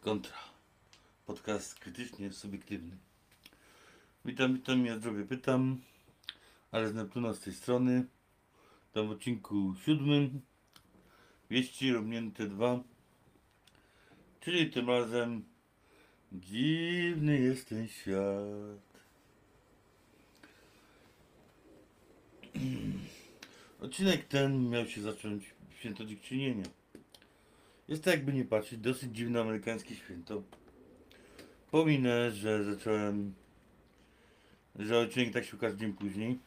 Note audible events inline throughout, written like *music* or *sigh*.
Kontra. Podcast krytycznie subiektywny. Witam, witam, ja zdrowie pytam. Ale z Neptuna z tej strony. Tam w odcinku siódmym. Wieści równięte dwa. Czyli tym razem dziwny jest ten świat. *clears throat* Odcinek ten miał się zacząć w święto dziękczynienia. Jest to jakby nie patrzeć, dosyć dziwne amerykańskie święto. Pominę, że zacząłem, że odcinek tak się ukaże dzień później,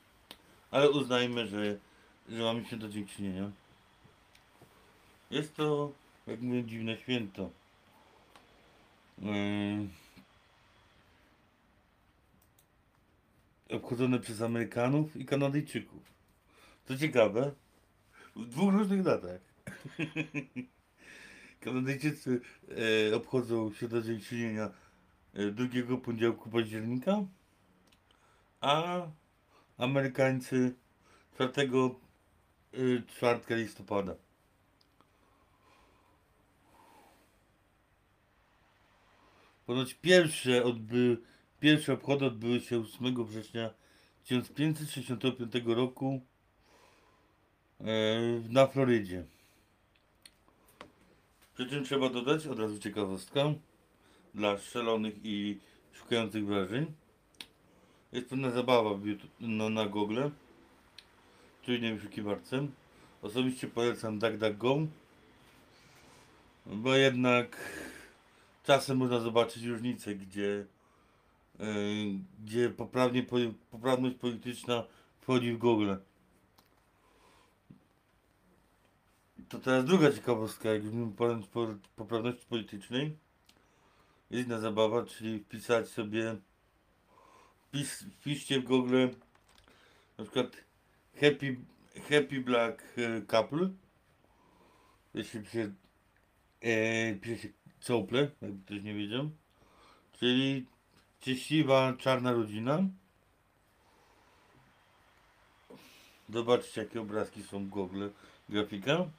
ale uznajmy, że, że mamy święto dziękczynienia. Jest to, jak mówię, dziwne święto. Yy, obchodzone przez Amerykanów i Kanadyjczyków. Co ciekawe, w dwóch różnych datach. *laughs* Kanadyjczycy e, obchodzą Święto Dziękczynienia e, drugiego poniedziałku października, a Amerykańcy 4 e, czwartka listopada. Ponoć pierwsze, odby, pierwsze obchody odbyły się 8 września 1565 roku na Florydzie. Przy czym trzeba dodać od razu ciekawostkę dla szalonych i szukających wrażeń. Jest pewna zabawa no, na Google, czujnej wyszukiwarce. Osobiście polecam DuckDuckGo, bo jednak czasem można zobaczyć różnicę, gdzie, e, gdzie poprawnie, poprawność polityczna wchodzi w Google. To teraz druga ciekawostka, jak już mówimy o po- poprawności politycznej. Jest inna zabawa, czyli wpisać sobie, wpis, wpiszcie w Google na przykład Happy, happy Black e, Couple. Jeśli pisze, e, pisze się couple, jakby ktoś nie wiedział. Czyli szczęśliwa czarna rodzina. Zobaczcie jakie obrazki są w Google, grafika.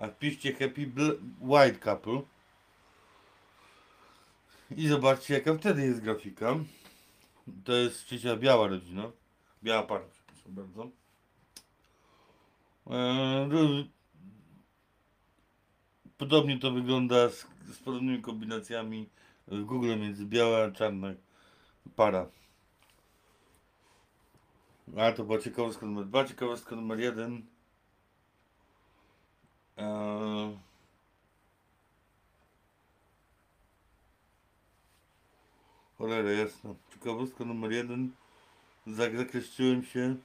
A wpiszcie Happy Bl- White Couple. I zobaczcie jaka wtedy jest grafika. To jest szczęśliwa biała rodzina. Biała para, przepraszam bardzo. Ró- Podobnie to wygląda z, z podobnymi kombinacjami w Google między biała a czarna para. A to była ciekawostka numer dwa. Ciekawostka numer jeden. Eee, Cholera jasna. Ciekawostka numer jeden. Zak- Zakreśliłem się.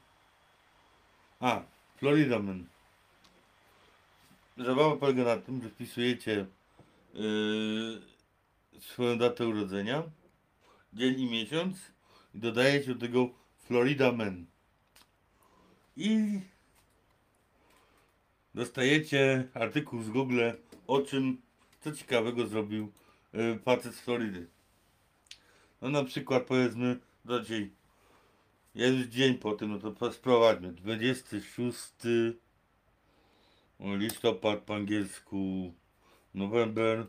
A, Florida Man. Zabawa polega na tym, że wpisujecie yy, swoją datę urodzenia, dzień i miesiąc i dodajecie do tego Florida Man. I dostajecie artykuł z Google o czym, co ciekawego zrobił yy, facet z Florydy. No na przykład powiedzmy, raczej jest już dzień po tym, no to sprowadźmy. 26 listopad po angielsku, November.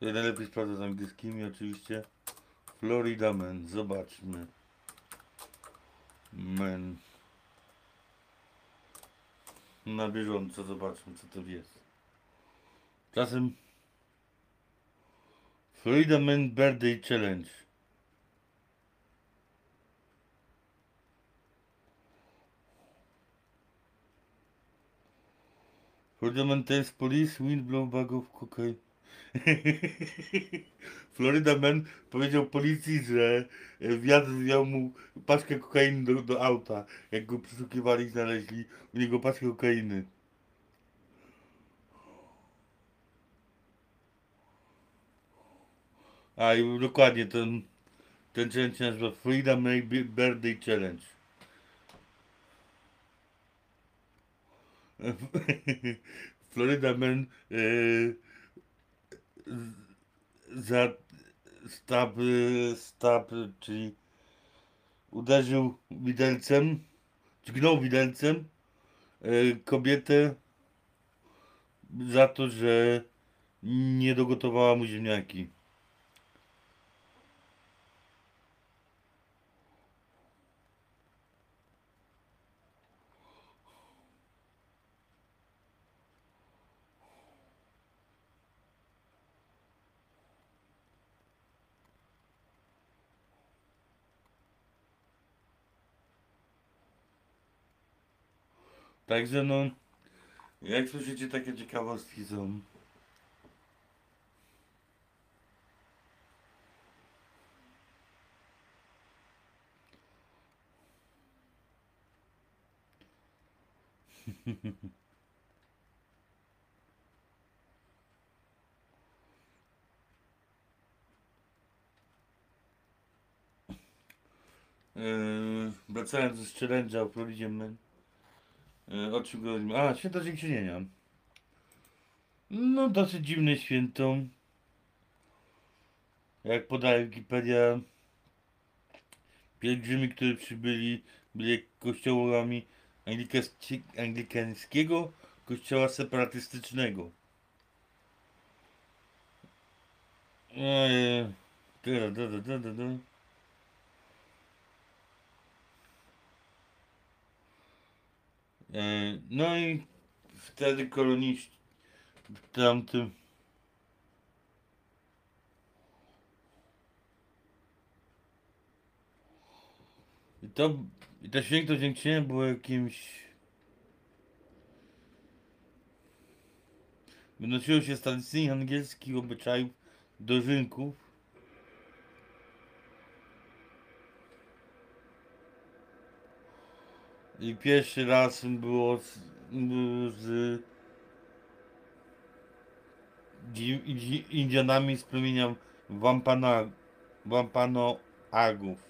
Ja najlepiej sprawdzę z angielskimi oczywiście. Florida Man, zobaczmy. Man. Na bieżąco zobaczmy co to jest. Czasem Florida Man Birthday Challenge. Florida Man tells police wind blow bag of cocaine. *laughs* Florida Man powiedział policji, że e, wiatr zwiał mu paczkę kokainy do, do auta. Jak go przeszukiwali, znaleźli u niego paczkę kokainy. A i dokładnie ten, ten challenge się nazywa Florida Man Birthday Challenge. *laughs* Florida Man z- za stab, stab, czyli uderzył widelcem, dźgnął widelcem e, kobietę za to, że nie dogotowała mu ziemniaki. Także no, jak słyszycie, takie ciekawostki są. *laughs* Yy, wracając z challenge'a o Floridzie E, o czym byliśmy? A, święto dziękczynienia. No, dosyć dziwne święto. Jak podaje Wikipedia, pielgrzymi, którzy przybyli, byli kościołami anglikańskiego kościoła separatystycznego. Eee, da, da, da, da, da. No i wtedy koloniści w tamtym i to i to święto dziękczynienia było jakimś wynosiło się z tradycyjnych angielskich obyczajów dożynków I pierwszy raz było z, było z Indianami z plemienia Wampana, Wampanoagów.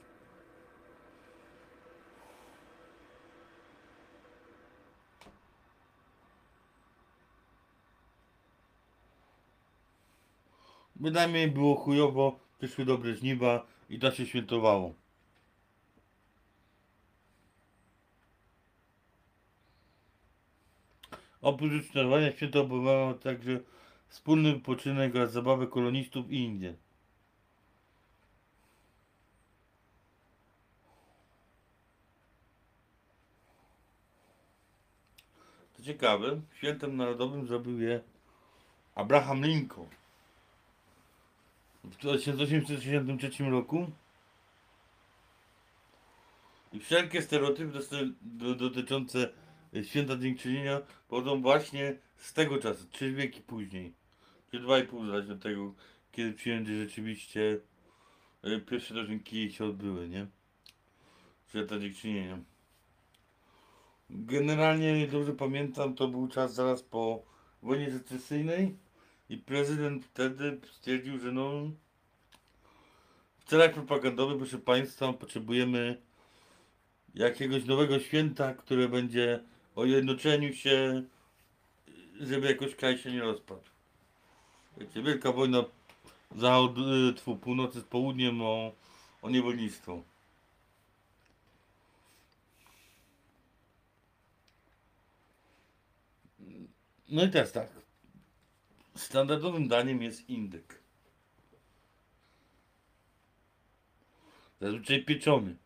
Bynajmniej było chujowo, przyszły dobre żniwa i to się świętowało. Oprócz ucztowania święto obejmowało także wspólny wypoczynek oraz zabawę kolonistów i Indie. To ciekawe, świętem narodowym zrobił je Abraham Lincoln. W 1863 roku i wszelkie stereotypy dotyczące święta dziękczynienia pochodzą właśnie z tego czasu, trzy wieki później. Czy dwa i pół zależnie od tego, kiedy przyjęcie rzeczywiście e, pierwsze dożynki się odbyły, nie? Święta dziękczynienia. Generalnie, dobrze pamiętam, to był czas zaraz po wojnie secesyjnej i prezydent wtedy stwierdził, że no w celach propagandowych, proszę Państwa, potrzebujemy jakiegoś nowego święta, które będzie o jednoczeniu się, żeby jakoś kraj się nie rozpadł. Wiecie, wielka wojna zachód, y, tfu, północy z południem o, o niewolnictwo. No i teraz tak. Standardowym daniem jest indyk. Zazwyczaj pieczony.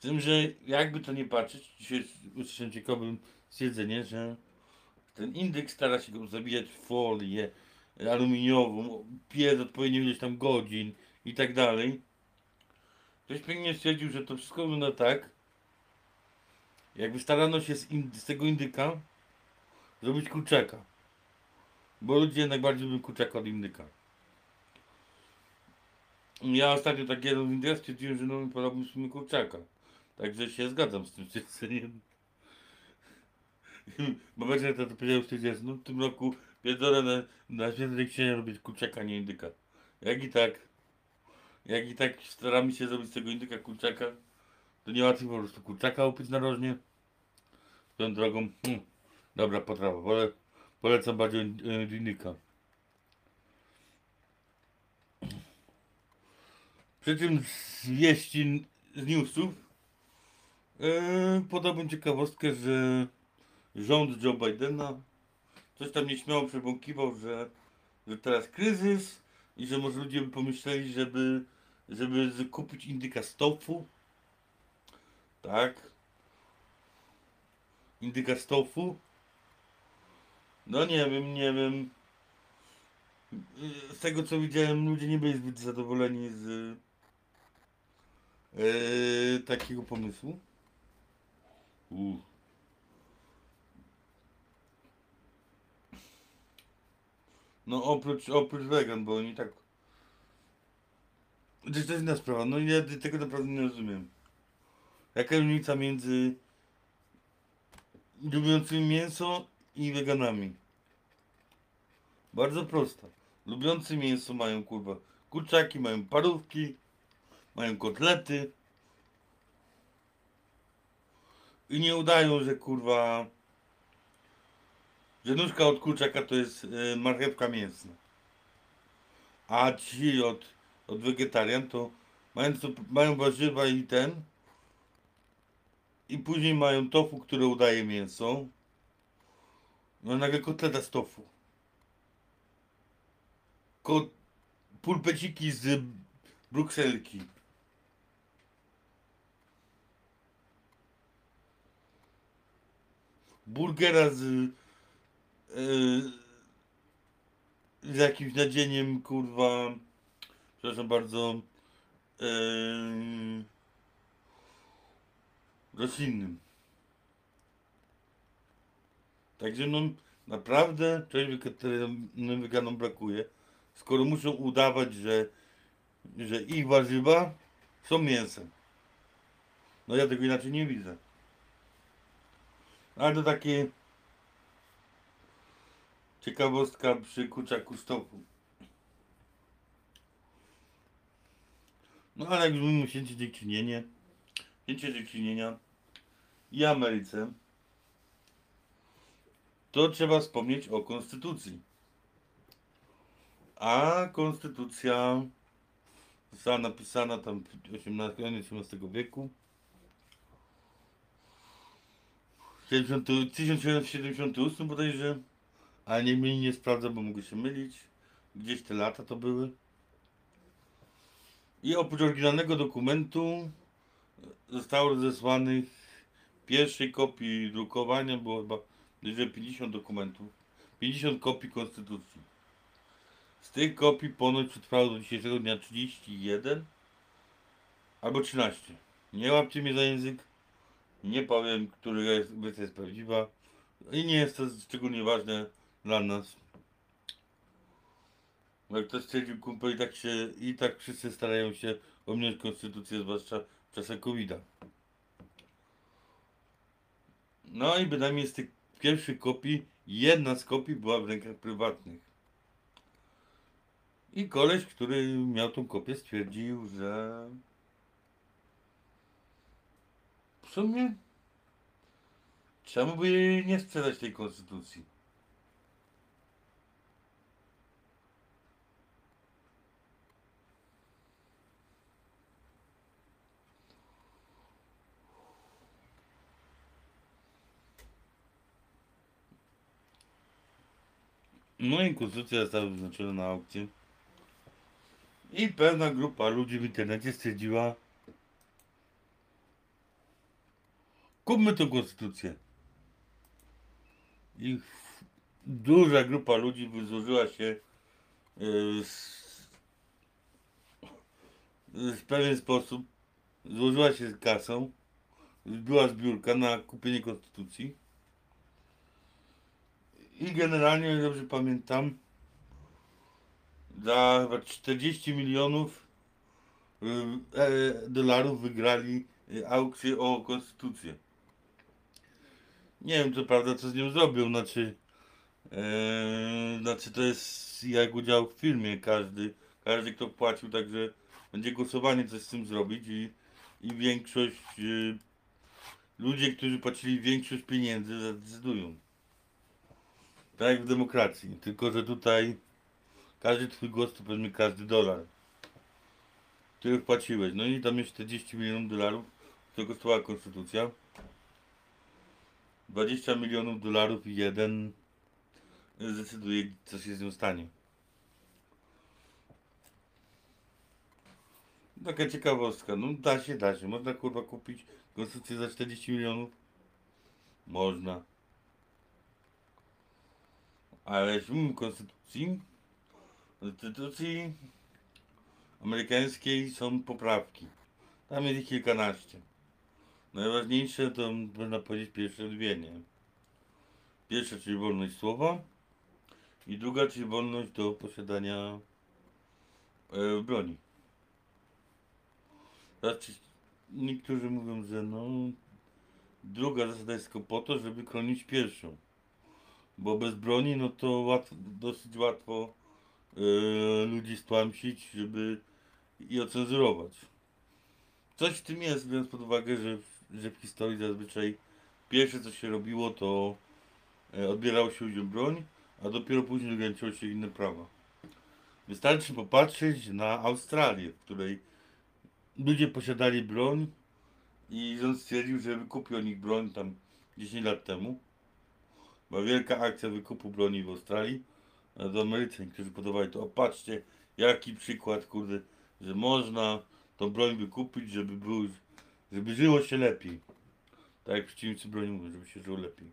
Z tym, że jakby to nie patrzeć, dzisiaj usłyszałem ciekawym stwierdzenie, że ten indyk stara się go zabijać w folię aluminiową, piec odpowiednio ileś tam godzin i tak dalej. Ktoś pięknie stwierdził, że to wszystko wygląda tak, jakby starano się z, z tego indyka zrobić kurczaka. Bo ludzie najbardziej lubią kurczaka od indyka. Ja ostatnio tak jeden indyka stwierdziłem, że no podałbym w sumie kurczaka. Także się zgadzam z tym stwierdzeniem. *laughs* Bo będzie to, powiedział stwierdzenie, no w tym roku pierdolę na, na świętej księcia robić kurczaka, nie indyka. Jak i tak, jak i tak staramy się zrobić z tego indyka kurczaka, to nie łatwiej po prostu kurczaka upić narożnie. Tą drogą, hmm, dobra potrawa, Pole, polecam bardziej indyka. Przy czym z wieści z newsów Yy, podałbym ciekawostkę, że rząd Joe Bidena coś tam nieśmiało przebąkiwał, że, że teraz kryzys i że może ludzie by pomyśleli, żeby, żeby kupić indyka z. Tak. Indyka z. No nie wiem, nie wiem. Yy, Z tego co widziałem, ludzie nie byli zbyt zadowoleni z yy, takiego pomysłu. Uh. No oprócz, oprócz vegan, bo oni tak... To jest inna sprawa, no ja tego naprawdę nie rozumiem. Jaka różnica między lubiącymi mięso i weganami? Bardzo prosta. Lubiący mięso mają kurwa kurczaki, mają parówki, mają kotlety. I nie udają, że kurwa że nóżka od kurczaka to jest y, marchewka mięsna. A ci od, od wegetarian to mają, to mają warzywa i ten i później mają tofu, które udaje mięso. No nagle kotleta z tofu. Ko pulpeciki z brukselki. Burgera z yy, z jakimś nadzieniem, kurwa, przepraszam bardzo, yy, roślinnym. Także no, naprawdę czegoś wegetarianom weganom brakuje, skoro muszą udawać, że, że ich warzywa są mięsem. No ja tego inaczej nie widzę. Ale to takie ciekawostka przy kurczaku stopu. No ale jak święcie dziękczynienie, święcie dziękczynienia i Ameryce, to trzeba wspomnieć o konstytucji. A konstytucja została napisana tam w 18, koniec XVIII wieku. 70 1778 bodajże, ale nie mnie nie sprawdzę, bo mogę się mylić. Gdzieś te lata to były. I oprócz oryginalnego dokumentu zostało rozesłanych pierwszej kopii drukowania, było chyba że 50 dokumentów, 50 kopii konstytucji. Z tych kopii ponoć przetrwało do dzisiejszego dnia 31 albo 13. Nie łapcie mnie za język, nie powiem, która jest, jest prawdziwa i nie jest to szczególnie ważne dla nas. Jak to stwierdził kumpel, i tak się, i tak wszyscy starają się ominąć konstytucję, zwłaszcza w czasach covid -a. No i bynajmniej z tych pierwszych kopii, jedna z kopii była w rękach prywatnych. I koleś, który miał tą kopię, stwierdził, że w sumie czemu by jej nie sprzedać tej konstytucji? No i konstytucja została wyznaczona na aukcję. I pewna grupa ludzi w internecie stwierdziła kupmy tą konstytucję. I duża grupa ludzi wyzłożyła się z, w pewien sposób, złożyła się z kasą, była zbiórka na kupienie konstytucji. I generalnie, dobrze pamiętam, za chyba 40 milionów y, e, dolarów wygrali aukcję o konstytucję. Nie wiem co prawda co z nią zrobił, znaczy e, znaczy to jest jak udział w filmie każdy, każdy kto płacił, także będzie głosowanie coś z tym zrobić i, i większość y, ludzie, którzy płacili większość pieniędzy zadecydują. Tak jak w demokracji, tylko że tutaj każdy twój głos to powiedzmy każdy dolar, który wpłaciłeś. No i tam jest 40 milionów dolarów co kosztowała konstytucja. 20 milionów dolarów i jeden zdecyduje, co się z nią stanie. Taka ciekawostka. No da się, da się. Można kurwa kupić konstytucję za 40 milionów. Można. Ale w konstytucji, konstytucji amerykańskiej są poprawki. Tam jest ich kilkanaście. Najważniejsze to można powiedzieć pierwsze dwie, nie? Pierwsza, czyli wolność słowa i druga, czyli wolność do posiadania e, broni. Znaczy, niektórzy mówią, że no druga zasada jest tylko po to, żeby chronić pierwszą. Bo bez broni, no to łat, dosyć łatwo e, ludzi stłamsić, żeby i ocenzurować. Coś w tym jest, biorąc pod uwagę, że w historii zazwyczaj pierwsze co się robiło, to e, odbierało się ludziom broń, a dopiero później ograniczyło się inne prawa. Wystarczy popatrzeć na Australię, w której ludzie posiadali broń i rząd stwierdził, że wykupił od nich broń tam 10 lat temu. Była wielka akcja wykupu broni w Australii. A do Ameryce niektórzy podawali to, o patrzcie, jaki przykład, kurde, że można tą broń wykupić, żeby był, żeby żyło się lepiej. Tak jak przeciwnicy broni mówią, żeby się żyło lepiej.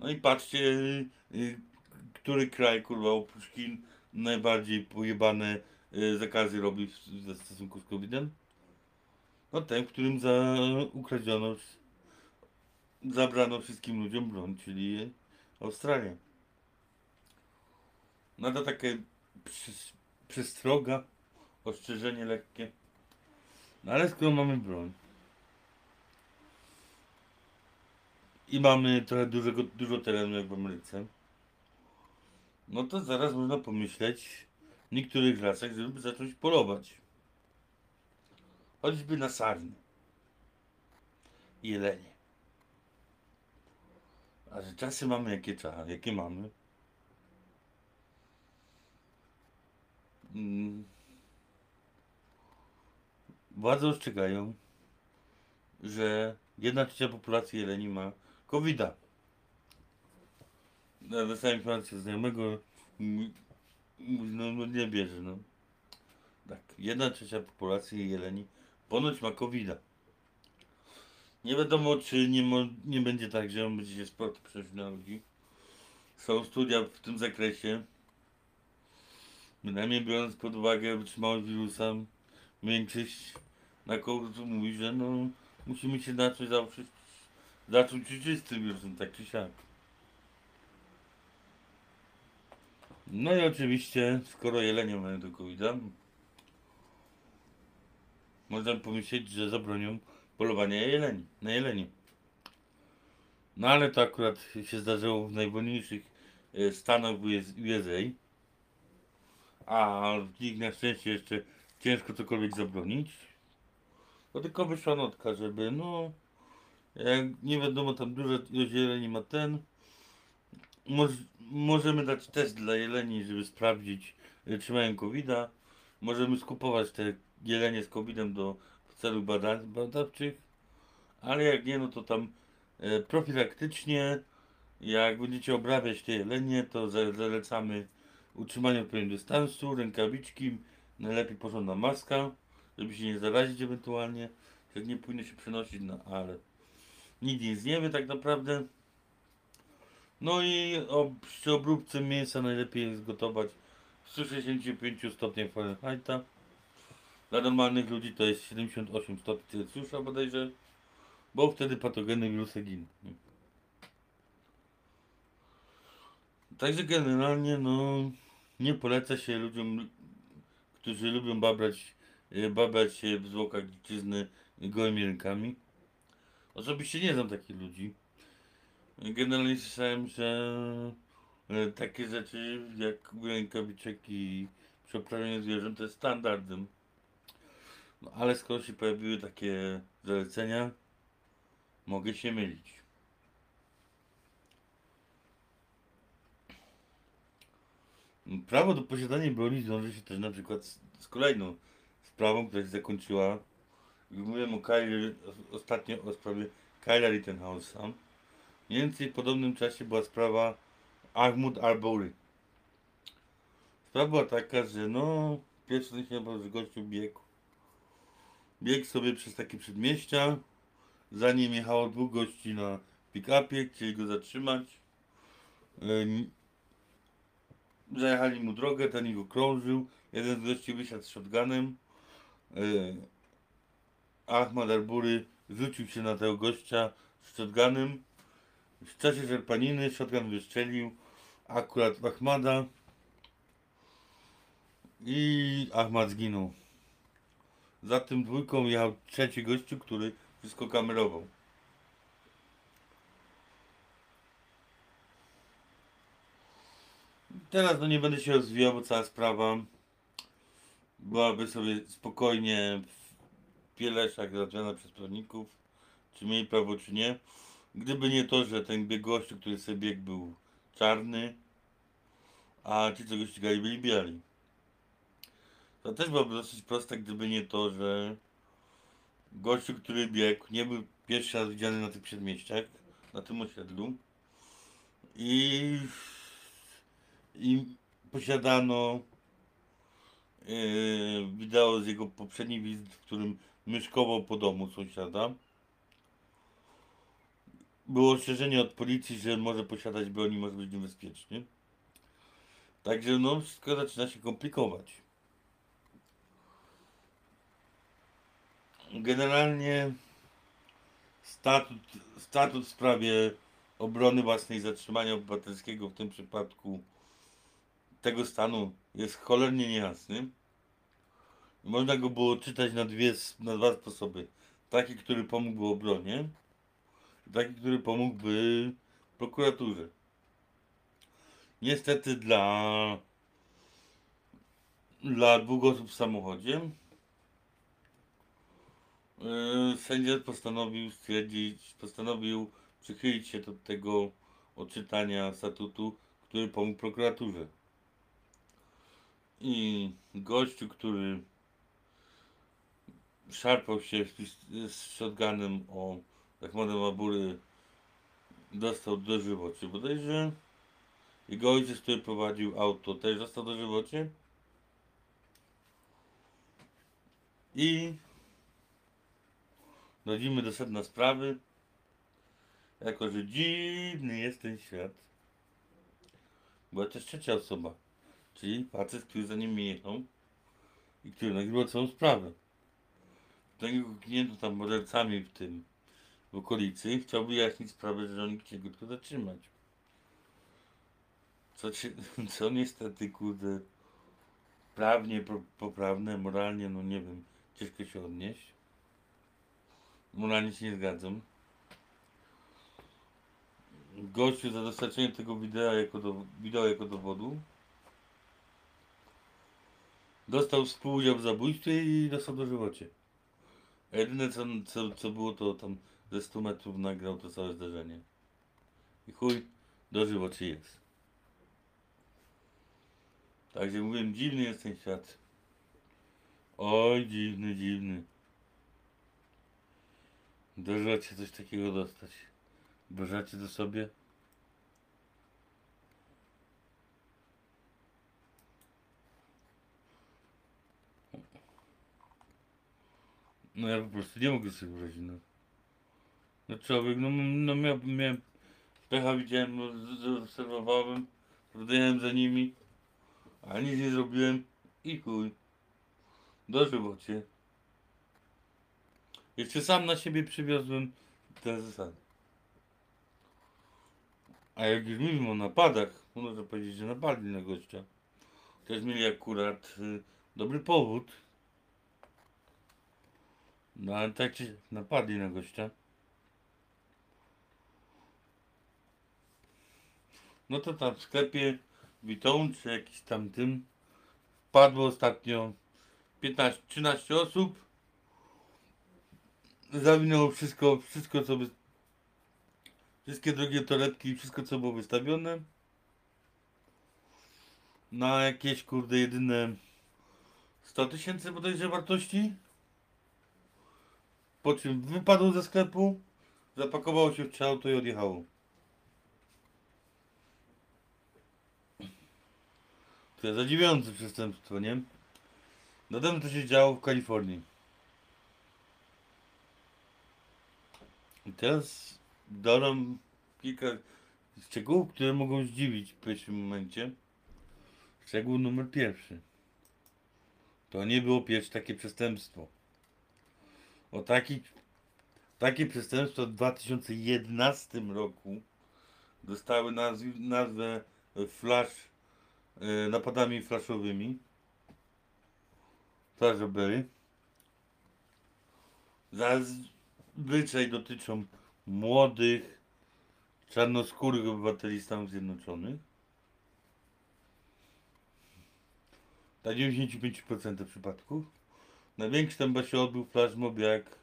No i patrzcie, y, y, który kraj, kurwa, oprócz Chin najbardziej pojebane y, zakazy robi w, stosunku z COVID-em? No ten, w którym za, ukradziono, zabrano wszystkim ludziom broń, czyli Australia. To takie przestroga, ostrzeżenie lekkie. No ale skoro mamy broń i mamy trochę dużego, dużo terenu jak w Ameryce, no to zaraz można pomyśleć w niektórych lasach, żeby zacząć polować. Choćby na sarny. I jelenie. A że czasy mamy jakie czasy, jakie mamy. Mm. Władze ostrzegają, że jedna trzecia populacji jeleni ma covid -a. Ja Dostałem informację znajomego, no, nie bierze, no. Tak, jedna trzecia populacji jeleni ponoć ma covid. Nie wiadomo, czy nie, nie będzie tak, że on będzie się sport przejść na ludzi. Są studia w tym zakresie. Bynajmniej biorąc pod uwagę wytrzymałość wirusa, większość naukowców mówi, że no musimy się zacząć zawsze zacząć żyć z tym wirusem, tak czy siak. No i oczywiście, skoro jelenie mają do covid można pomyśleć, że zabronią polowania jeleni, na jeleni. No ale to akurat się zdarzyło w najwolniejszych e, stanach USA, a w nich na szczęście jeszcze ciężko cokolwiek zabronić. To tylko wyszła notka, żeby no, jak nie wiadomo tam dużo ilość jeleni ma ten, moż, możemy dać test dla jeleni, żeby sprawdzić e, czy mają covid -a. Możemy skupować te jelenie z COVID-em do celów badań, badawczych, ale jak nie, no to tam e, profilaktycznie, jak będziecie obrabiać te jelenie, to za- zalecamy utrzymanie odpowiedniego dystansu, rękawiczki, najlepiej porządna maska, żeby się nie zarazić ewentualnie, jak nie powinno się przenosić, no ale nikt nic nie wie tak naprawdę. No i o, przy obróbce mięsa najlepiej jest gotować w 165 stopniach Fahrenheita. Dla normalnych ludzi to jest 78 stopni Celsjusza bodajże, bo wtedy patogeny wirusy giną. Także generalnie no nie poleca się ludziom, którzy lubią babrać, babrać się w zwłokach dziczyzny gołymi rękami. Osobiście nie znam takich ludzi. Generalnie słyszałem, że e, takie rzeczy jak rękawiczek i przeprawienie zwierząt to jest standardem. No, ale skoro się pojawiły takie zalecenia, mogę się mylić. Prawo do posiadania broni wiąże się też na przykład z, z kolejną sprawą, która się zakończyła Mówiłem o Kyle, ostatnio o sprawie Kyla Rittenhouse'a. Mniej więcej w podobnym czasie była sprawa Ahmud Arbery. Sprawa była taka, że no, pierwszy ten się że gościu biegł. Biegł sobie przez takie przedmieścia. Za nim jechało dwóch gości na pick-upie, chcieli go zatrzymać. Ym, Zajechali mu drogę, ten ich okrążył. Jeden z gości wysiadł z shotgunem. Yy, Ahmad Arbury rzucił się na tego gościa z shotgunem. W czasie szarpaniny shotgun wystrzelił akurat Ahmada i Ahmad zginął. Za tym dwójką jechał trzeci gościu, który wszystko kamerował. Teraz no nie będę się rozwijał, bo cała sprawa byłaby sobie spokojnie w Pieleszach załatwiona przez prawników, czy mieli prawo, czy nie. Gdyby nie to, że ten bieg gościu, który sobie biegł, był czarny, a ci, co go ścigali, byli biali. To też byłoby dosyć proste, gdyby nie to, że gościu, który biegł, nie był pierwszy raz widziany na tych przedmieściach, na tym osiedlu i, i posiadano wideo z jego poprzedniej wizyty, w którym myszkował po domu sąsiada. Było ostrzeżenie od policji, że może posiadać broń i może być niebezpieczny. Także no, wszystko zaczyna się komplikować. Generalnie statut, statut w sprawie obrony własnej zatrzymania obywatelskiego w tym przypadku tego stanu jest cholernie niejasny. Można go było czytać na, dwie, na dwa sposoby. Taki, który pomógłby obronie taki, który pomógłby prokuraturze. Niestety dla, dla dwóch osób w samochodzie Yy, sędzia postanowił stwierdzić, postanowił przychylić się do tego odczytania statutu, który pomógł prokuraturze. I gościu, który szarpał się z, z shotgunem o Ahmada Mabury, dostał dożywocie bodajże. Jego ojciec, który prowadził auto, też dostał dożywocie. I Dochodzimy do sedna sprawy. Jako, że dziwny jest ten świat. Była też trzecia osoba. Czyli facet, który za nim jechał i który nagrywał całą sprawę. Do niego tam mordercami w tym w okolicy chciał wyjaśnić sprawę, że oni chcieli go tylko zatrzymać. Co, ci- *laughs* co niestety, kurde, prawnie po- poprawne, moralnie, no nie wiem, ciężko się odnieść. Moralnie się nie zgadzam. Gościu za dostarczenie tego wideo jako, do, wideo jako dowodu dostał współudział w zabójstwie i dostał dożywocie. A jedyne co, co, co było to tam ze 100 metrów nagrał to całe zdarzenie. I chuj, dożywocie jest. Także mówiłem, dziwny jest ten świat. Oj, dziwny, dziwny. Dożywacie coś takiego dostać. Bierzecie do sobie? No ja po prostu nie mogę sobie wyobrazić, no. No człowiek, no, no miał, miałem pecha, widziałem, no, z- podjechałem za nimi, a nic nie zrobiłem i chuj. Dożywocie. Jeszcze sam na siebie przywiozłem te zasady. A jak już mówimy o napadach, można powiedzieć, że napadli na gościa. Też mieli akurat y, dobry powód. No ale tak siak napadli na gościa. No to tam w sklepie Witą, czy jakiś tam tym, padło ostatnio 15, 13 osób. Zawinęło wszystko, wszystko co by, wszystkie drogie torebki i wszystko co było wystawione. Na jakieś kurde jedyne 100 tysięcy bodajże wartości Po czym wypadło ze sklepu, zapakowało się w auto i odjechało. To jest zadziwiające przestępstwo, nie? Natomiast to się działo w Kalifornii. I teraz dodam kilka szczegółów, które mogą zdziwić w pierwszym momencie. Szczegół numer pierwszy. To nie było pierwsze takie przestępstwo. O taki, takie przestępstwo w 2011 roku dostały nazw, nazwę flash, e, napadami flashowymi. Flash robbery. Zazwyczaj dotyczą młodych, czarnoskórych obywateli Stanów Zjednoczonych. Na 95% przypadków. Największy tam się odbył flash mob jak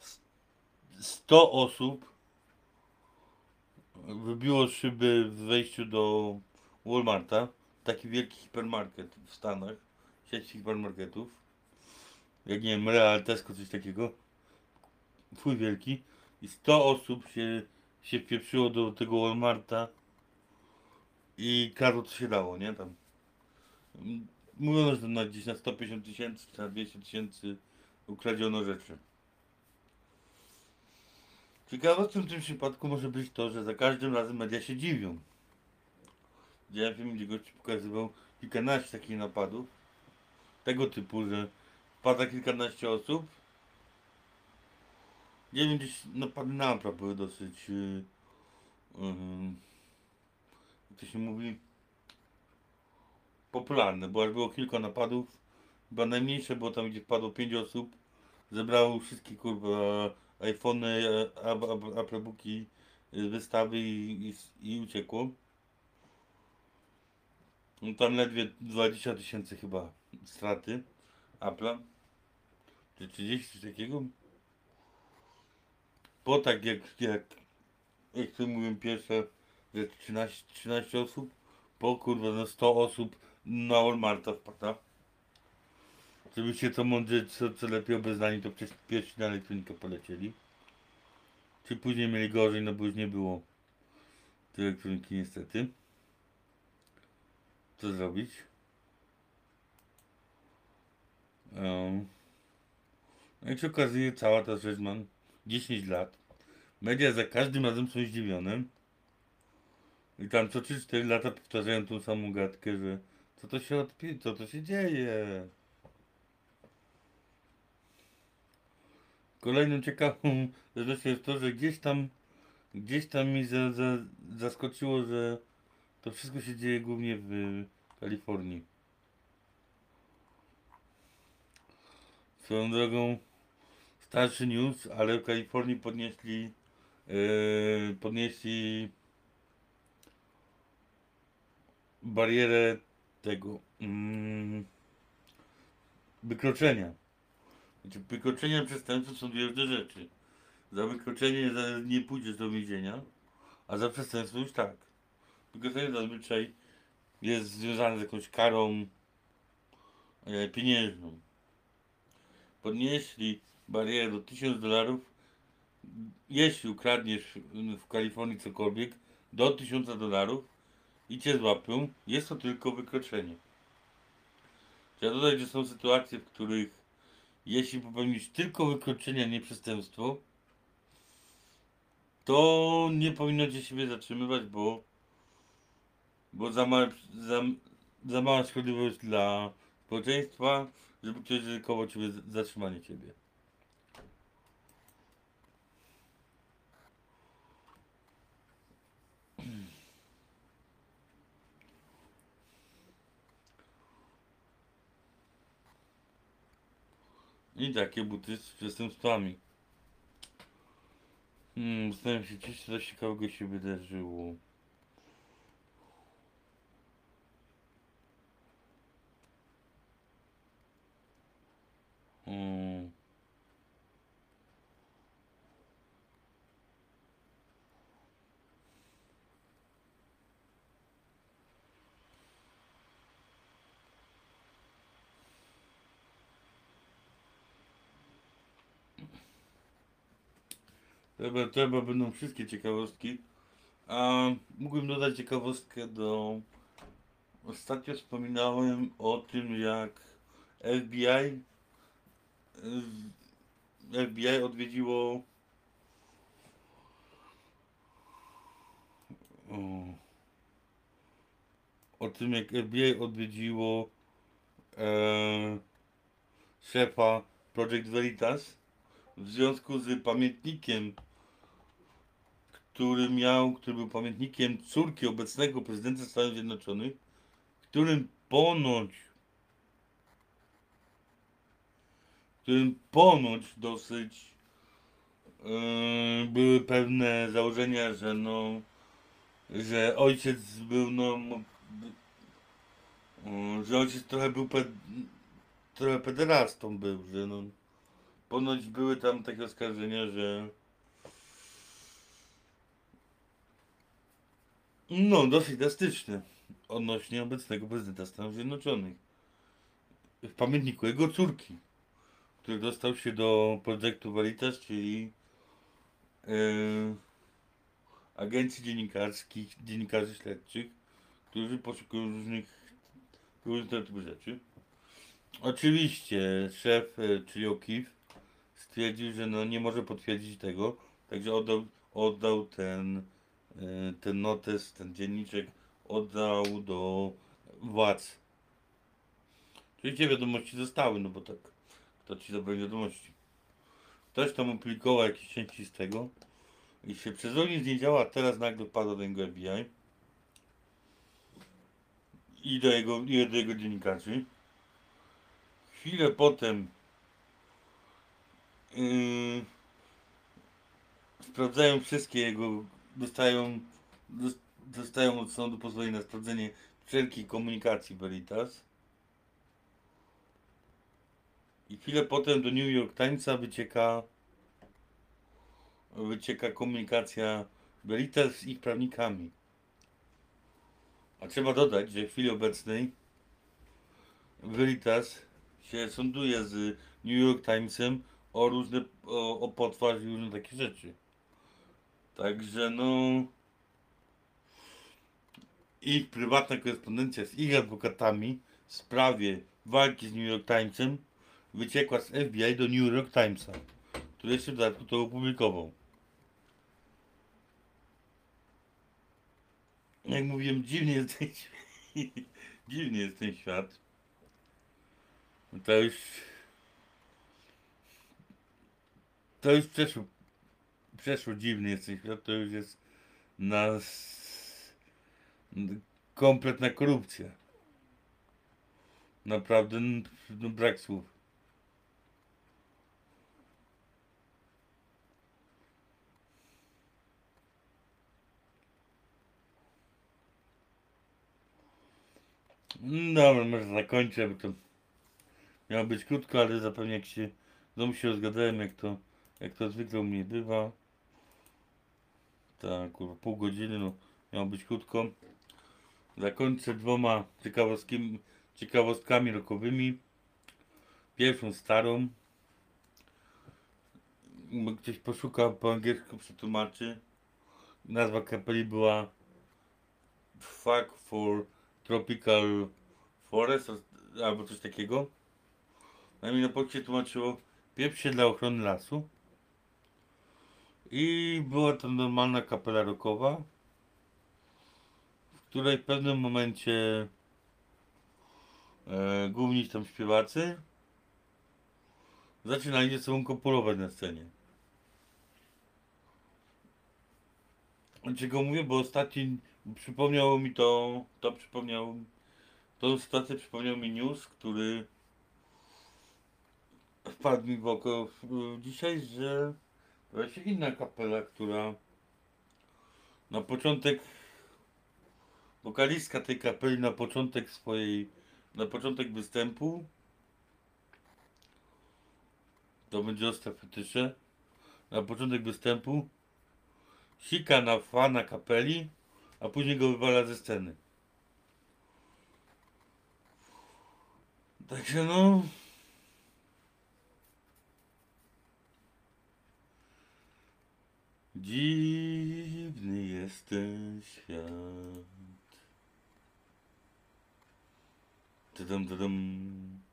s- 100 osób wybiło szyby w wejściu do Walmarta. Taki wielki hipermarket w Stanach. Sieć hipermarketów. Jak nie wiem, Real, Tesco, coś takiego. Twój wielki. I 100 osób się, się wpieprzyło do tego Walmarta i kradło co się dało, nie? Tam. Mówiono, że na gdzieś na 150 tysięcy czy na 200 tysięcy ukradziono rzeczy. Ciekawostką w tym przypadku może być to, że za każdym razem media się dziwią. Widziałem film, gdzie gość pokazywał kilkanaście takich napadów. Tego typu, że wpada kilkanaście osób. Nie wiem, gdzieś napady na były dosyć... Yy, yy, jak to się mówi? Popularne, bo aż było kilka napadów. Chyba najmniejsze było tam, gdzie wpadło 5 osób. Zebrało wszystkie kurwa iPhony, Apple- Booki, y, wystawy i, i, i uciekło. No tam ledwie 20 tysięcy chyba straty Apple'a. Czy 30 coś takiego? Bo tak jak, jak, jak to mówiłem pierwsze, że 13, 13 osób, po kurwa no 100 osób na Walmarta wpada. Żebyście to mądrze, co, co lepiej obeznani, to przecież pierwsi na elektronikę polecieli. Czy później mieli gorzej, no bo już nie było tej elektroniki niestety. Co zrobić? Um. No i się okazuje, cała ta rzecz ma 10 lat. Media za każdym razem są zdziwione. I tam co 3-4 lata powtarzają tą samą gadkę, że co to się odpi... co to się dzieje. Kolejną ciekawą *laughs* rzeczą jest to, że gdzieś tam gdzieś tam mi za, za, zaskoczyło, że to wszystko się dzieje głównie w Kalifornii. Swoją drogą starszy news, ale w Kalifornii podnieśli yy, podnieśli barierę tego mm, wykroczenia. Znaczy, wykroczenia przestępstwa są dwie różne rzeczy. Za wykroczenie nie pójdziesz do więzienia, a za przestępstwo już tak. Wykroczenie zazwyczaj jest związane z jakąś karą e, pieniężną. Podnieśli barierę do 1000 dolarów, jeśli ukradniesz w Kalifornii cokolwiek, do 1000 dolarów i cię złapią, jest to tylko wykroczenie. Trzeba dodać, że są sytuacje, w których jeśli popełnisz tylko wykroczenie, a nie przestępstwo, to nie powinno cię siebie zatrzymywać, bo, bo za, małe, za, za mała szkodliwość dla społeczeństwa, żeby ktoś ryzykował ciebie, zatrzymanie ciebie. I takie buty z przestępstwami. Hmm, zastanawiam się, czy coś ciekawego się wydarzyło. Hmm. To chyba będą wszystkie ciekawostki. A mógłbym dodać ciekawostkę do... Ostatnio wspominałem o tym, jak FBI FBI odwiedziło o, o tym jak FBI odwiedziło e, szefa Project Veritas w związku z pamiętnikiem który miał, który był pamiętnikiem córki obecnego prezydenta Stanów Zjednoczonych, którym ponoć którym ponoć dosyć yy, były pewne założenia, że no, że ojciec był no, yy, że ojciec trochę był ped, trochę pederastą był, że no, ponoć były tam takie oskarżenia, że no, dosyć drastyczne odnośnie obecnego prezydenta Stanów Zjednoczonych. W pamiętniku jego córki który dostał się do projektu Veritas, czyli yy, agencji dziennikarskich, dziennikarzy śledczych, którzy poszukują różnych, różnych typów rzeczy. Oczywiście szef, e, czyli O'Keefe, stwierdził, że no nie może potwierdzić tego, także oddał, oddał ten, ten notes, ten dzienniczek, oddał do władz. Oczywiście wiadomości zostały, no bo tak to ci zabrali wiadomości. Ktoś tam opublikował jakieś części z tego i się przez nic nie działa, a teraz nagle wpada do niego FBI i do jego, i do jego dziennikarzy. Chwilę potem yy, sprawdzają wszystkie jego, dostają, dos- dostają od sądu pozwolenie na sprawdzenie wszelkiej komunikacji Veritas. I chwilę potem do New York Timesa wycieka wycieka komunikacja Veritas z ich prawnikami. A trzeba dodać, że w chwili obecnej Veritas się sąduje z New York Timesem o różne, o, o potwarz i różne takie rzeczy. Także no ich prywatna korespondencja z ich adwokatami w sprawie walki z New York Timesem wyciekła z FBI do New York Timesa, który jeszcze w dodatku to opublikował. Jak mówiłem, dziwnie jest ten *laughs* świat. dziwnie jest ten świat. To już... To już przeszło, przeszło dziwny jest ten świat, to już jest nas kompletna korupcja. Naprawdę, no, brak słów. No Dobra, może zakończę, bo to miało być krótko, ale zapewne jak się znowu się rozgadałem, jak to, jak to zwykle u mnie bywa. Tak, pół godziny, no miało być krótko. Zakończę dwoma ciekawostkami, ciekawostkami rokowymi. Pierwszą starą. Ktoś poszuka po angielsku, przetłumaczy. Nazwa kapeli była Fuck for Tropical Forest albo coś takiego. Na mnie na polskie tłumaczyło pieprz się dla ochrony lasu. I była to normalna kapela rockowa, w której w pewnym momencie e, główni tam śpiewacy zaczynali ze sobą kopulować na scenie. Czego mówię, bo ostatni przypomniało mi to, to przypomniał, tą sytuację przypomniał mi news, który wpadł mi w oko dzisiaj, że właśnie inna kapela, która na początek, wokalistka tej kapeli na początek swojej, na początek występu, to będzie ostra fetysze, na początek występu sika na fana kapeli, a później go wywala ze sceny. Także no. Dziwny jest ten świat. Tadam, tadam.